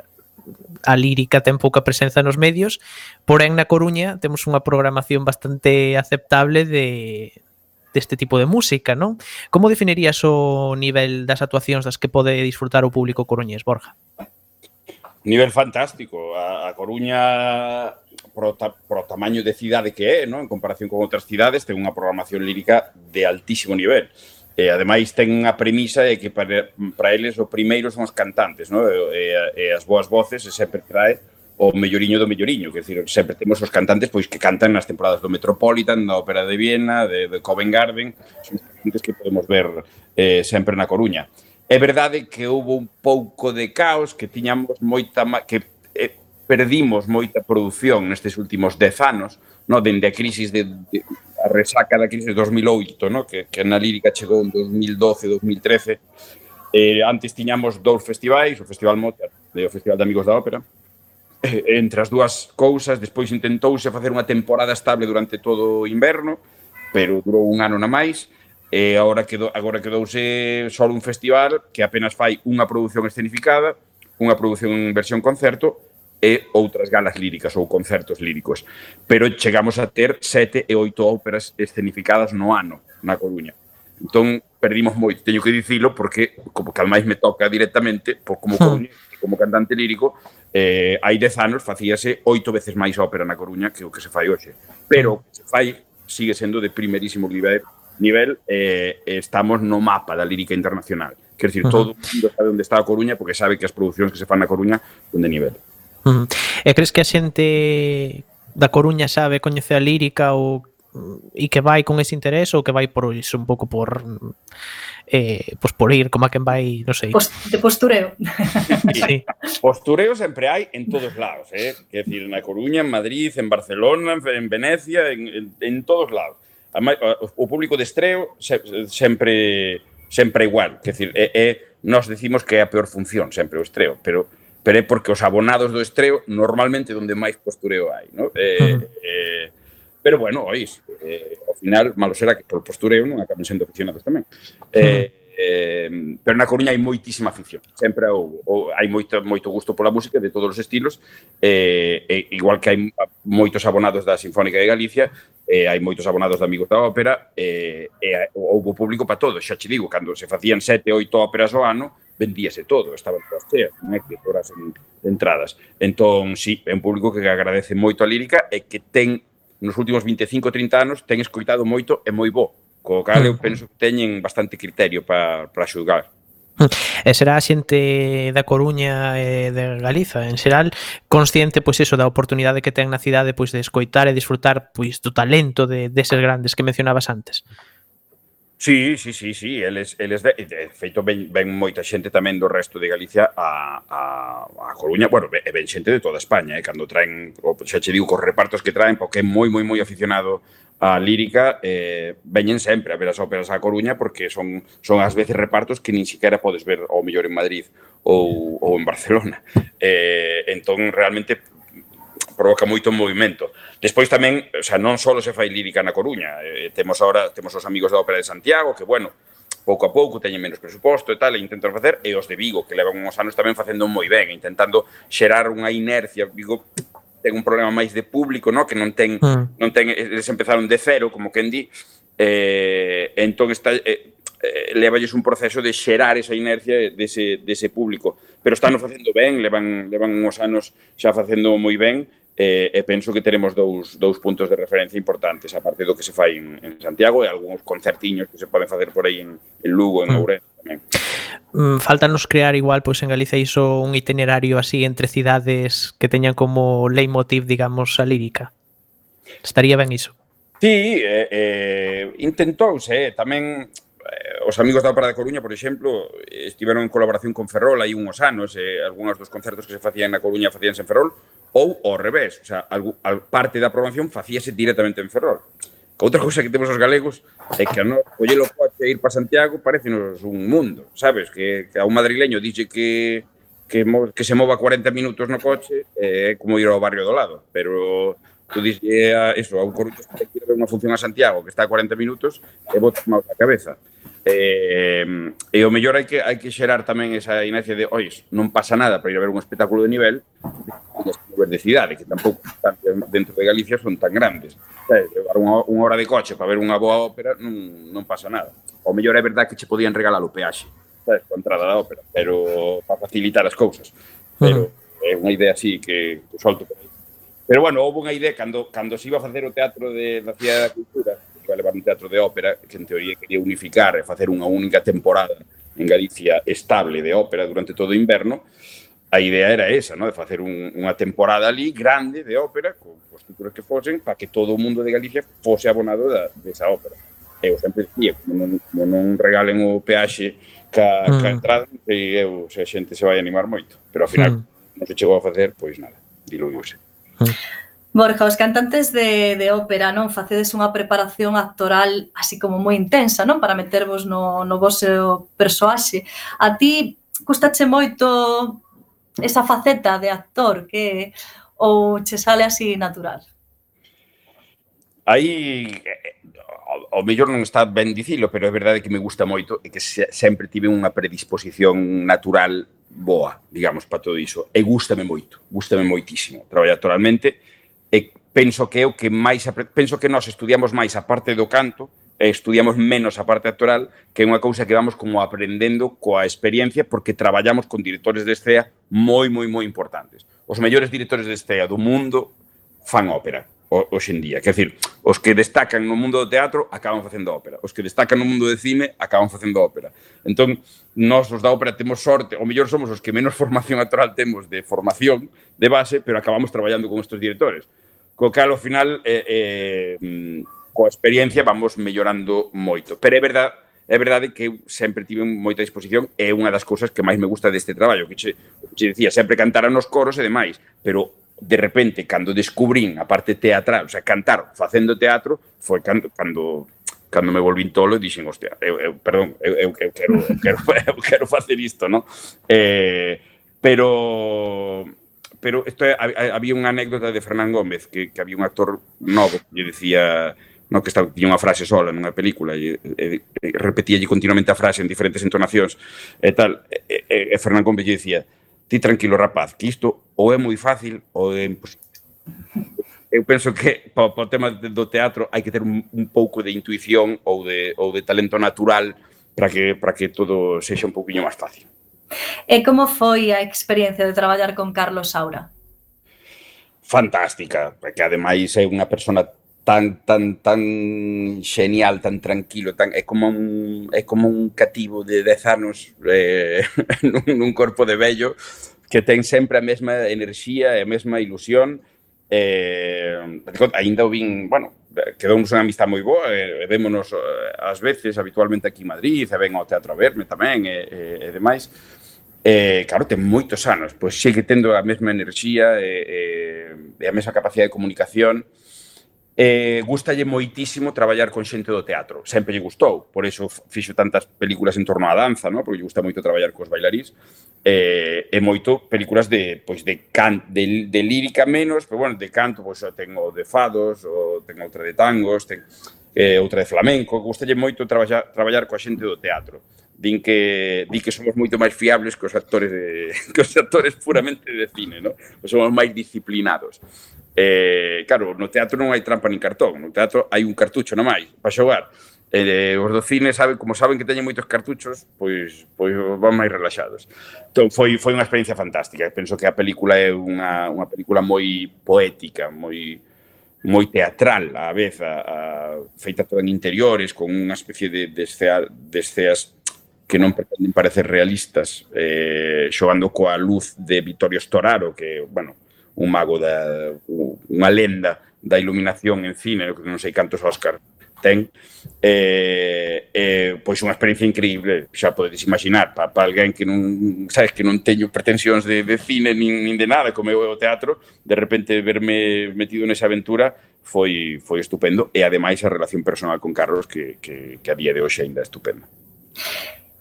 a lírica ten pouca presenza nos medios Porén na Coruña temos unha programación bastante aceptable de, deste tipo de música, non? Como definirías o nivel das actuacións das que pode disfrutar o público coruñés, Borja? nivel fantástico. A, a Coruña pro, ta, pro tamaño de cidade que é, non? en comparación con outras cidades, ten unha programación lírica de altísimo nivel. E ademais ten a premisa de que para, para eles o primeiro son os cantantes, non? E, e, e as boas voces e sempre trae o melloriño do melloriño, que decir, sempre temos os cantantes pois que cantan nas temporadas do Metropolitan, da Ópera de Viena, de, de Covent Garden, son cantantes que podemos ver eh, sempre na Coruña. É verdade que houve un pouco de caos, que tiñamos moita que perdimos moita produción nestes últimos 10 anos, no, dende a crisis de, de a resaca da crise de 2008, no, que, que na lírica chegou en 2012, 2013. Eh, antes tiñamos dous festivais, o Festival Motor e o Festival de Amigos da Ópera. Eh, entre as dúas cousas, despois intentouse facer unha temporada estable durante todo o inverno, pero durou un ano na máis, e agora quedou, agora quedouse só un festival que apenas fai unha produción escenificada, unha produción en versión concerto e outras galas líricas ou concertos líricos. Pero chegamos a ter sete e oito óperas escenificadas no ano na Coruña. Entón, perdimos moito, teño que dicilo, porque como que máis me toca directamente, por como, hm. coruña, como cantante lírico, eh, hai dez anos facíase oito veces máis ópera na Coruña que o que se fai hoxe. Pero o que se fai sigue sendo de primerísimo nivel, nivel eh, estamos no mapa da lírica internacional. Quer dizer, hm. todo o mundo sabe onde está a Coruña porque sabe que as producións que se fan na Coruña son de nivel. Mm. E crees que a xente da Coruña sabe coñecer a lírica ou e que vai con ese interés ou que vai por iso un pouco por eh, pois por ir como a quen vai, non sei. Post, de postureo. sí. Postureo sempre hai en todos lados, eh? Quer decir, na Coruña, en Madrid, en Barcelona, en Venecia, en, en, en todos lados. O público de estreo se, sempre sempre igual, quer decir, é, é nós decimos que é a peor función sempre o estreo, pero pero é porque os abonados do estreo normalmente onde máis postureo hai, ¿no? Eh, uh -huh. eh, pero bueno, oís, eh, ao final, malo será que por postureo non acaben sendo aficionados tamén. Eh, Eh, pero na Coruña hai moitísima afición. Sempre ou, ou, hai moito, moito gusto pola música de todos os estilos, eh, eh igual que hai moitos abonados da Sinfónica de Galicia, eh, hai moitos abonados de Amigos da Ópera, eh, e houve público para todo. Xa che digo, cando se facían sete, oito óperas ao ano, vendíase todo, estaban todas teas, non é que horas en, entradas. Entón, sí, é un público que agradece moito a lírica e que ten, nos últimos 25 30 anos, ten escoitado moito e moi bo Co cal eu penso que teñen bastante criterio para, para xulgar. E será a xente da Coruña e de Galiza en xeral consciente pois eso da oportunidade que ten na cidade pois de escoitar e disfrutar pois do talento de deses grandes que mencionabas antes. Sí, sí, sí, sí, eles, eles de, de feito ven, ven moita xente tamén do resto de Galicia a, a, a Coruña, bueno, ven, ven xente de toda España, eh, cando traen, o, xa che digo, cos repartos que traen, porque é moi, moi, moi aficionado a lírica eh, veñen sempre a ver as óperas a Coruña porque son, son ás veces repartos que nin siquiera podes ver ao mellor en Madrid ou, ou en Barcelona. Eh, entón, realmente provoca moito movimento. Despois tamén, o sea, non só se fai lírica na Coruña, eh, temos agora temos os amigos da Ópera de Santiago que bueno, pouco a pouco teñen menos presuposto e tal, e intentan facer, e os de Vigo, que levan uns anos tamén facendo moi ben, intentando xerar unha inercia. Vigo ten un problema máis de público, no? que non ten, mm. non ten eh, eles empezaron de cero, como quen di, eh, entón está, eh, eh, levalles un proceso de xerar esa inercia dese, dese público. Pero están facendo ben, levan, levan uns anos xa facendo moi ben, e, e penso que teremos dous, dous puntos de referencia importantes, a partir do que se fai en, en Santiago e algúns concertiños que se poden facer por aí en, en Lugo, en mm. Ourense tamén. Mm, Faltanos crear igual pois en Galicia iso un itinerario así entre cidades que teñan como leitmotiv, digamos, a lírica. Estaría ben iso. Sí, eh, eh, intentouse, eh, tamén eh, os amigos da Ópera de Coruña, por exemplo, estiveron en colaboración con Ferrol hai uns anos, eh, algúns dos concertos que se facían na Coruña facíanse en Ferrol, ou ao revés, o sea, algo, al, parte da programación facíase directamente en Ferrol. Que outra cousa que temos os galegos é que a non collelo o coche e ir para Santiago parece un mundo, sabes? Que, que a un madrileño dixe que que, mo, que se mova 40 minutos no coche é eh, como ir ao barrio do lado, pero tú dixe a, ah, eso, a un corrupto que quere ver unha función a Santiago que está a 40 minutos e botas mal a cabeza. Eh, e o mellor hai que, hai que xerar tamén esa inercia de, oi, non pasa nada para ir a ver un espectáculo de nivel de cidade, que tampouco dentro de Galicia son tan grandes. Eh, levar unha, unha hora de coche para ver unha boa ópera non, non pasa nada. O mellor é verdad que che podían regalar o peaxe, eh, sabes, con entrada da ópera, pero para facilitar as cousas. Pero é unha idea así que, que solto por aí. Pero bueno, houve unha idea cando, cando se iba a facer o teatro de, da Cidade da Cultura, que vai levar un teatro de ópera que en teoría quería unificar e facer unha única temporada en Galicia estable de ópera durante todo o inverno, a idea era esa, ¿no? de facer un, unha temporada ali grande de ópera, con os títulos que fosen, para que todo o mundo de Galicia fose abonado da, desa ópera. Eu sempre dicía, como non, como non regalen o peaxe ca, mm. ca entrada, e eu, se a xente se vai animar moito. Pero ao final, mm. non se chegou a facer, pois nada, diluíuse. Mm. Borja, os cantantes de, de ópera, non? Facedes unha preparación actoral así como moi intensa, non? Para metervos no, no vosso persoaxe. A ti custache moito esa faceta de actor que ou che sale así natural? Aí eh, ao mellor non está ben dicilo, pero é verdade que me gusta moito e que sempre tive unha predisposición natural boa, digamos, para todo iso. E gústame moito, gústame moitísimo. Traballar naturalmente, e penso que é o que máis penso que nós estudiamos máis a parte do canto e estudiamos menos a parte actoral, que é unha cousa que vamos como aprendendo coa experiencia porque traballamos con directores de estea moi moi moi importantes. Os mellores directores de estea do mundo fan ópera hoxe en día. Quer decir, os que destacan no mundo do teatro acaban facendo ópera, os que destacan no mundo de cine acaban facendo ópera. Entón, nós os da ópera temos sorte, ou mellor somos os que menos formación actoral temos de formación de base, pero acabamos traballando con estes directores. Co cal, ao final, eh, eh, mm, coa experiencia vamos mellorando moito. Pero é verdade É verdade que eu sempre tive moita disposición e é unha das cousas que máis me gusta deste traballo, que che, che dicía, sempre cantar nos coros e demais, pero de repente, cando descubrín a parte teatral, o sea, cantar facendo teatro, foi cando, cando cando me volvín tolo e dixen, hostia, eu, eu perdón, eu, eu, eu, quero, eu, quero, eu quero facer isto, non? Eh, pero pero isto é, había unha anécdota de Fernán Gómez que, que había un actor novo que lle decía no que estaba, tiña unha frase sola nunha película e, e, e repetíalle continuamente a frase en diferentes entonacións e tal e, e, e Fernán Gómez lle decía ti tranquilo rapaz, que isto ou é moi fácil ou é imposible. Eu penso que para o tema do teatro hai que ter un, un pouco de intuición ou de, ou de talento natural para que, para que todo sexa un pouquiño máis fácil. E como foi a experiencia de traballar con Carlos Saura? Fantástica, porque ademais é unha persona tan tan tan genial, tan tranquilo, tan é como un é como un cativo de 10 anos eh, nun, nun corpo de vello, que ten sempre a mesma enerxía e a mesma ilusión. Eh, ainda o vin, bueno, quedounos unha amistad moi boa, e eh, vémonos eh, ás veces habitualmente aquí en Madrid, e ven ao teatro a verme tamén e, e, e demais. Eh, claro, ten moitos anos, pois sei que tendo a mesma enerxía e, e, e a mesma capacidade de comunicación, eh, eh, gustalle moitísimo traballar con xente do teatro. Sempre lle gustou, por iso fixo tantas películas en torno á danza, no? porque lle gusta moito traballar cos bailarís, eh, e moito películas de, pois, de, can, de, de lírica menos, pero bueno, de canto, pois, tengo de fados, o tengo outra de tangos, ten, eh, outra de flamenco, gustalle moito traballar, traballar coa xente do teatro din que di que somos moito máis fiables que os actores de, que os actores puramente de cine, no? Somos máis disciplinados. Eh, claro, no teatro non hai trampa nin cartón, no teatro hai un cartucho na máis para xogar. Eh, eh, os do cine saben, como saben que teñen moitos cartuchos, pois pois van máis relaxados. Entón foi foi unha experiencia fantástica. Penso que a película é unha unha película moi poética, moi moi teatral á vez, a, a, feita toda en interiores, con unha especie de, de, escea, de esceas que non pretenden parecer realistas, eh, xogando coa luz de Vittorio Storaro, que, bueno, un mago da unha lenda da iluminación en cine, que non sei cantos Óscar ten, eh, eh, pois unha experiencia increíble, xa podedes imaginar, para, pa alguén que non, sabes, que non teño pretensións de, de cine nin, nin de nada, como eu o teatro, de repente verme metido nesa aventura foi, foi estupendo e ademais a relación personal con Carlos que, que, que a día de hoxe ainda é estupenda.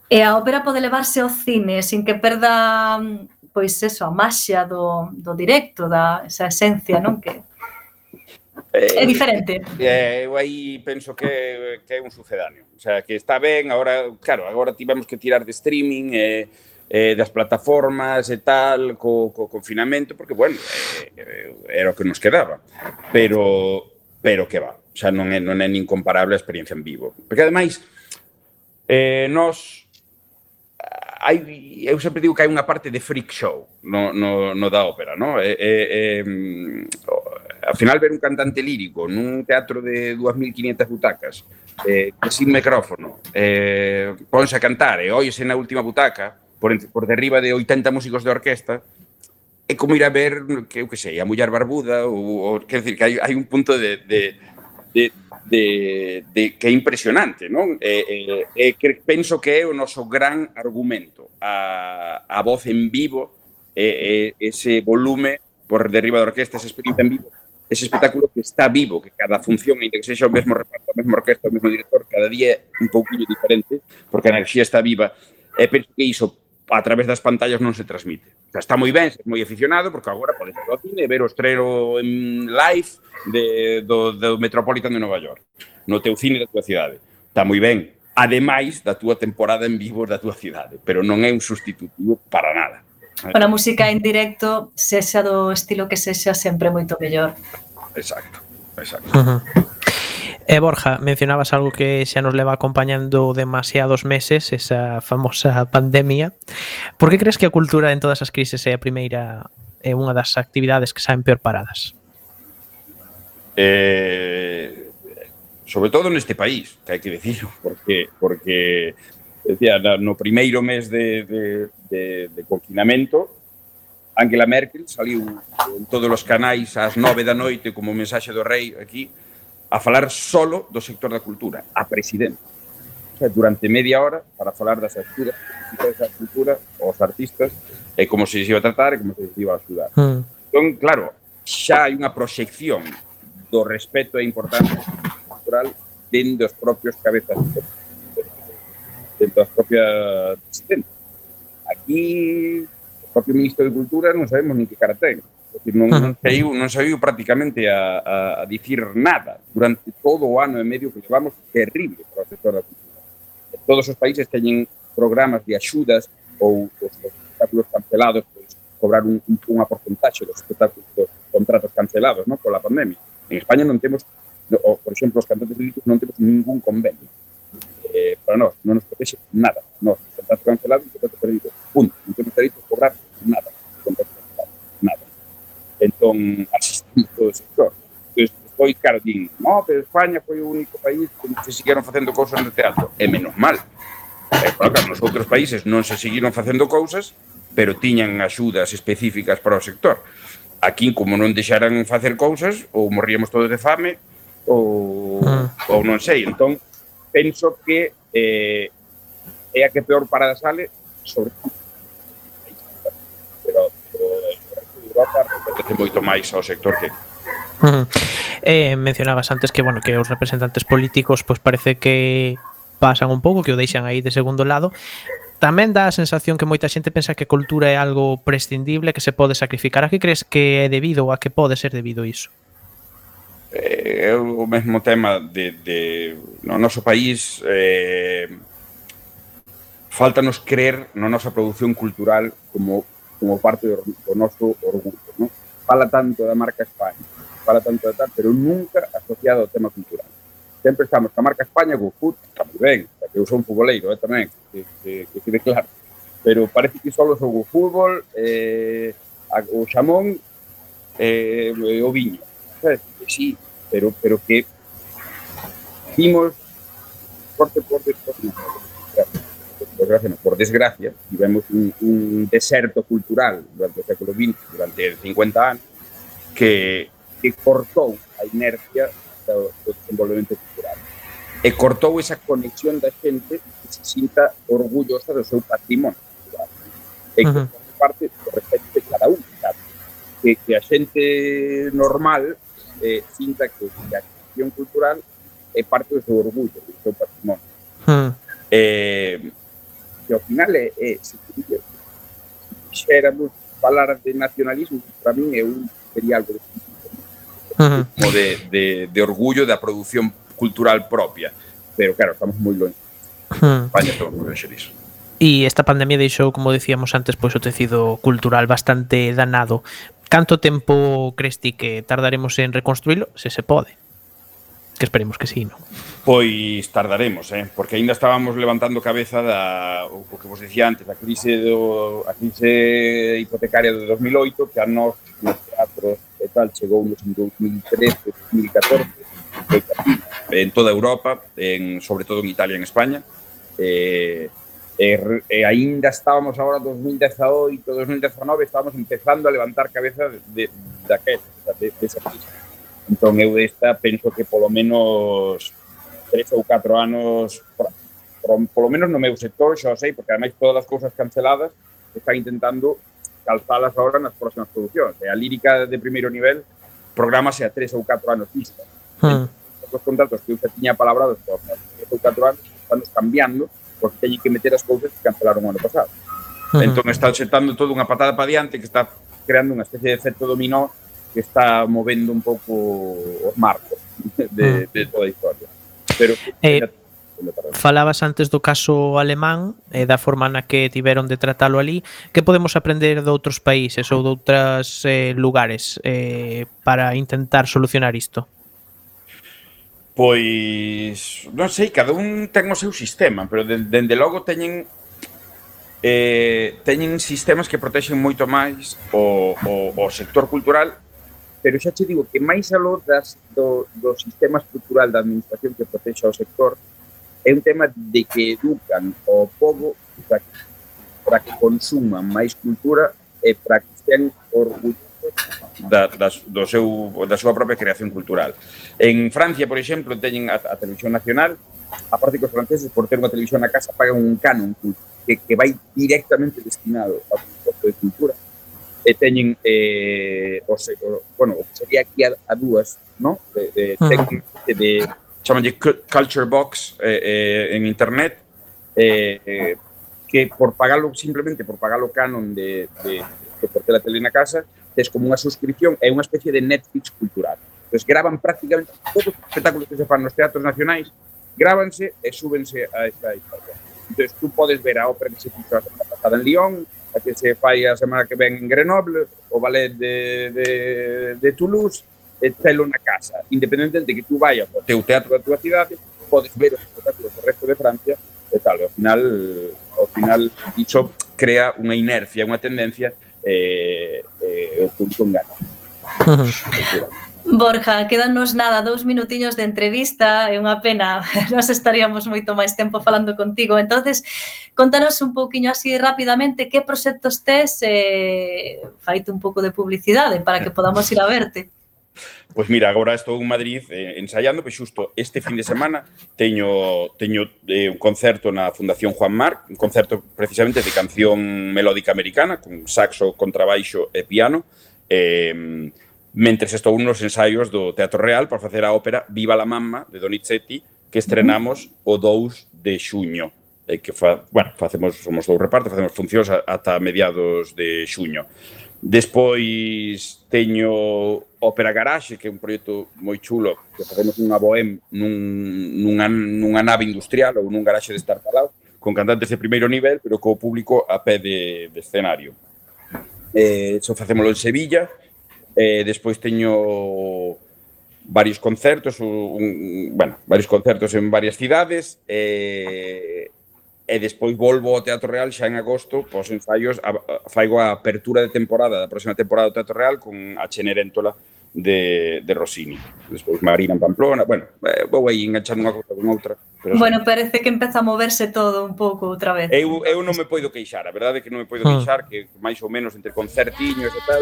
E a ópera pode levarse ao cine sin que perda pois eso, a maxia do, do directo, da esa esencia, non? Que é eh, diferente. Eh, eu aí penso que, que é un sucedáneo. O sea, que está ben, agora, claro, agora tivemos que tirar de streaming, eh, eh, das plataformas e tal, co, co confinamento, porque, bueno, eh, era o que nos quedaba. Pero, pero que va, xa non é, non é nin comparable a experiencia en vivo. Porque, ademais, eh, nós hai, eu sempre digo que hai unha parte de freak show no, no, no da ópera, no? E, e, e, mm, ao final ver un cantante lírico nun teatro de 2.500 butacas eh, sin micrófono eh, ponse a cantar e oíse na última butaca por, por derriba de 80 músicos de orquesta é como ir a ver que eu que sei, a muller barbuda ou, ou quer dizer que hai, hai un punto de, de, de de, de que é impresionante, non? E, e, e que penso que é o noso gran argumento, a, a voz en vivo, e, e ese volume por derriba da orquesta, esa experiencia en vivo, ese espectáculo que está vivo, que cada función, ainda que sexa o mesmo reparto, a mesma orquesta, o mesmo director, cada día é un pouquinho diferente, porque a enerxía está viva, e penso que iso a través das pantallas non se transmite. O sea, está moi ben, se moi aficionado, porque agora podes ir ao cine e ver o estreno en live de, do, do Metropolitan de Nova York, no teu cine da tua cidade. Está moi ben, ademais da túa temporada en vivo da túa cidade, pero non é un substitutivo para nada. Para a música en directo, sexa do estilo que sexa, sempre moito mellor. Exacto, exacto. Uh -huh. E Borja, mencionabas algo que xa nos leva acompañando demasiados meses, esa famosa pandemia. Por que crees que a cultura en todas as crises é a primeira é unha das actividades que saen peor paradas? Eh, sobre todo neste país, que hai que decirlo, porque porque decía, no primeiro mes de, de, de, de confinamento Angela Merkel saliu en todos os canais ás nove da noite como mensaxe do rei aquí a falar solo do sector da cultura, a presidente. O sea, durante media hora para falar das actividades da cultura aos artistas e como se iba a tratar e como se iba a axudar. Mm. Entón, claro, xa hai unha proxección do respeto e importancia cultural dentro dos propios cabezas dentro das propias presidentes. Aquí o propio ministro de Cultura non sabemos nin que cara ten. Non, non, saiu, non saiu prácticamente a, a, a dicir nada durante todo o ano e medio que levamos terrible para o sector da cultura. Todos os países teñen programas de axudas ou os, os espectáculos cancelados pois, cobrar un, un, unha porcentaxe dos espectáculos dos contratos cancelados no? pola pandemia. En España non temos, no, o, por exemplo, os cantantes líricos non temos ningún convenio. Eh, para nós, non nos protexe nada. Nos, contrato cancelado, contrato perdido. Punto. Non temos dereito a cobrar nada. Contrato entón asistimos todo o sector. Pois, foi claro, din, no, pero España foi o único país que se siguieron facendo cousas no teatro. E menos mal. Eh, e, claro, nos outros países non se seguiron facendo cousas pero tiñan axudas específicas para o sector. Aquí como non deixaran facer cousas ou morríamos todos de fame ou, ah. ou non sei entón penso que eh, é a que peor parada sale sobre todo apetece moito máis ao sector que eh, mencionabas antes que bueno que os representantes políticos pois parece que pasan un pouco, que o deixan aí de segundo lado. Tamén dá a sensación que moita xente pensa que cultura é algo prescindible, que se pode sacrificar. A que crees que é debido ou a que pode ser debido iso? Eh, é o mesmo tema de, de no noso país eh, faltanos creer na nosa produción cultural como como parte do, do noso orgullo. Non? Fala tanto da marca España, fala tanto de tal, pero nunca asociado ao tema cultural. Sempre estamos ca marca España co fut, está moi ben, eu sou un futboleiro eh, tamén, que, que, que quede claro. Pero parece que só son o fútbol, eh, o xamón, eh, o viño. Sabes? Sí, pero, pero que vimos corte, corte, corte. corte. Por desgracia, no, por desgracia, tivemos un, un deserto cultural durante o século XX, durante 50 anos, que, que cortou a inercia do, do desenvolvemento cultural. E cortou esa conexión da xente que se sinta orgullosa do seu patrimonio cultural. E que Ujú. forme parte do respeto de cada un, sabe? que, que a xente normal eh, sinta que, que a acción cultural é parte do seu orgullo, do seu patrimonio. Mm. Eh, que ao final é, é se, se falar de nacionalismo, para min é un sería algo de, como de, de, de orgullo da produción cultural propia. Pero claro, estamos moi longe. España estamos moi longe disso. E esta pandemia deixou, como decíamos antes, pois o tecido cultural bastante danado. Canto tempo cresti que tardaremos en reconstruílo, se se pode? Que esperemos que sí, non? Pois tardaremos, eh? porque aínda estábamos levantando cabeza da o que vos dicía antes, da crise do a crise hipotecaria de 2008, que a nós nos teatros e tal chegou nos 2013, 2014, en toda Europa, en sobre todo en Italia e en España. Eh, e, e aínda estábamos agora 2018, 2019, estábamos empezando a levantar cabeza de, de, daquela, de, de, de esa crise. Entón eu desta penso que polo menos tres ou catro anos, por polo menos no meu sector, xa sei, porque ademais todas as cousas canceladas están intentando calzalas agora nas próximas producións. E a lírica de primeiro nivel programase a tres ou catro anos vista. Hmm. Os contratos que eu xa tiña palabrados por tres ou catro anos están cambiando porque teñen que meter as cousas que cancelaron o ano pasado. Hmm. Entón está xetando todo unha patada para diante que está creando unha especie de efecto dominó que está movendo un pouco os marcos de, mm. de toda a historia. Pero eh, falabas antes do caso alemán e da forma na que tiveron de tratalo ali. Que podemos aprender de outros países ou de outros eh, lugares eh, para intentar solucionar isto? Pois non sei, cada un ten o seu sistema, pero dende logo teñen eh, teñen sistemas que protexen moito máis o, o, o sector cultural pero xa che digo que máis aló das, do, do sistema estructural da administración que protexa o sector é un tema de que educan o povo para que, para que consuman máis cultura e para que estén orgullosos da, da, do seu, da súa propia creación cultural. En Francia, por exemplo, teñen a, a televisión nacional, a parte que os franceses, por ter unha televisión na casa, pagan un canon que, que vai directamente destinado ao presuposto de cultura e teñen eh, os, o, bueno, o que sería aquí a, a dúas, no? De, de, uh -huh. de, de chamanlle Culture Box eh, eh, en internet, eh, eh, que por pagalo simplemente por pagalo canon de, de, de por la tele na casa, tes como unha suscripción, é unha especie de Netflix cultural. Entón, graban prácticamente todos os espectáculos que se fan nos teatros nacionais, grábanse e súbense a esta historia. Entón, tú podes ver a ópera que se fixo a pasada en Lyon, a que se fai a semana que ven en Grenoble, o ballet de, de, de Toulouse, e telo na casa. Independente de que tú vayas ao teu teatro da tua cidade, podes ver os espectáculos do resto de Francia e tal. E ao final, ao final iso crea unha inercia, unha tendencia eh, eh, o público engana. Borja, quedanos nada, dous minutiños de entrevista, é unha pena, nos estaríamos moito máis tempo falando contigo. entonces contanos un pouquiño así rapidamente que proxectos tes e eh, faite un pouco de publicidade para que podamos ir a verte. Pois mira, agora estou en Madrid eh, ensaiando, pois xusto este fin de semana teño teño eh, un concerto na Fundación Juan Marc, un concerto precisamente de canción melódica americana con saxo, contrabaixo e piano. Eh, mentres estou nos ensaios do Teatro Real para facer a ópera Viva la Mamma de Donizetti que estrenamos o 2 de xuño e que fa, bueno, facemos somos dous repartos, facemos funcións ata mediados de xuño. Despois teño Ópera Garage, que é un proxecto moi chulo, que facemos unha bohem nun, nunha, nunha nave industrial ou nun garaxe de Estartalao, con cantantes de primeiro nivel, pero co público a pé de, de escenario. Eh, iso facémolo en Sevilla, Eh, despois teño varios concertos, un, un, bueno, varios concertos en varias cidades, eh, e despois volvo ao Teatro Real xa en agosto, pos ensaios, a, a, faigo a apertura de temporada, da próxima temporada do Teatro Real con a Cheneréntola, de, de Rossini. Despois Marina en Pamplona, bueno, eh, vou aí enganchando unha cousa con outra. Pero bueno, parece que empeza a moverse todo un pouco outra vez. Eu, eu non me poido queixar, a verdade é que non me poido ah. queixar, que máis ou menos entre concertiños e tal,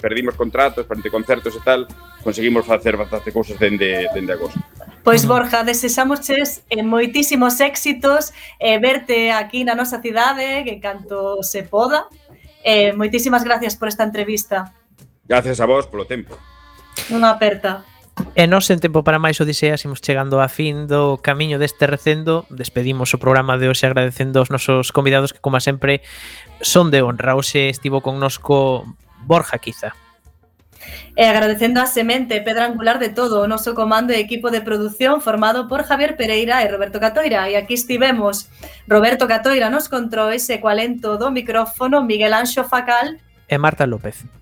perdimos contratos, pero entre concertos e tal, conseguimos facer bastante cousas dende, dende agosto. Pois ah. Borja, desexamosches eh, moitísimos éxitos e eh, verte aquí na nosa cidade, que canto se poda. Eh, moitísimas gracias por esta entrevista. Gracias a vos polo tempo. Non aperta. E non en tempo para máis odiseas, imos chegando a fin do camiño deste recendo Despedimos o programa de hoxe agradecendo aos nosos convidados que, como sempre, son de honra Hoxe estivo connosco Borja Quiza E agradecendo a semente pedra angular de todo o noso comando e equipo de produción formado por Javier Pereira e Roberto Catoira. E aquí estivemos Roberto Catoira nos controis e coalento do micrófono Miguel Anxo Facal e Marta López.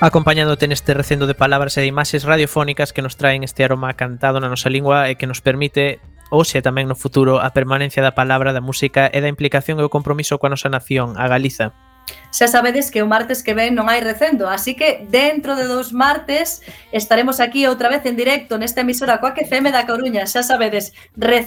Acompañándote neste recendo de palabras e de imaxes radiofónicas que nos traen este aroma cantado na nosa lingua e que nos permite hoxe e tamén no futuro a permanencia da palabra, da música e da implicación e o compromiso coa nosa nación, a Galiza. Xa sabedes que o martes que ven non hai recendo, así que dentro de dous martes estaremos aquí outra vez en directo nesta emisora Coac FM da Coruña. Xa sabedes, recendo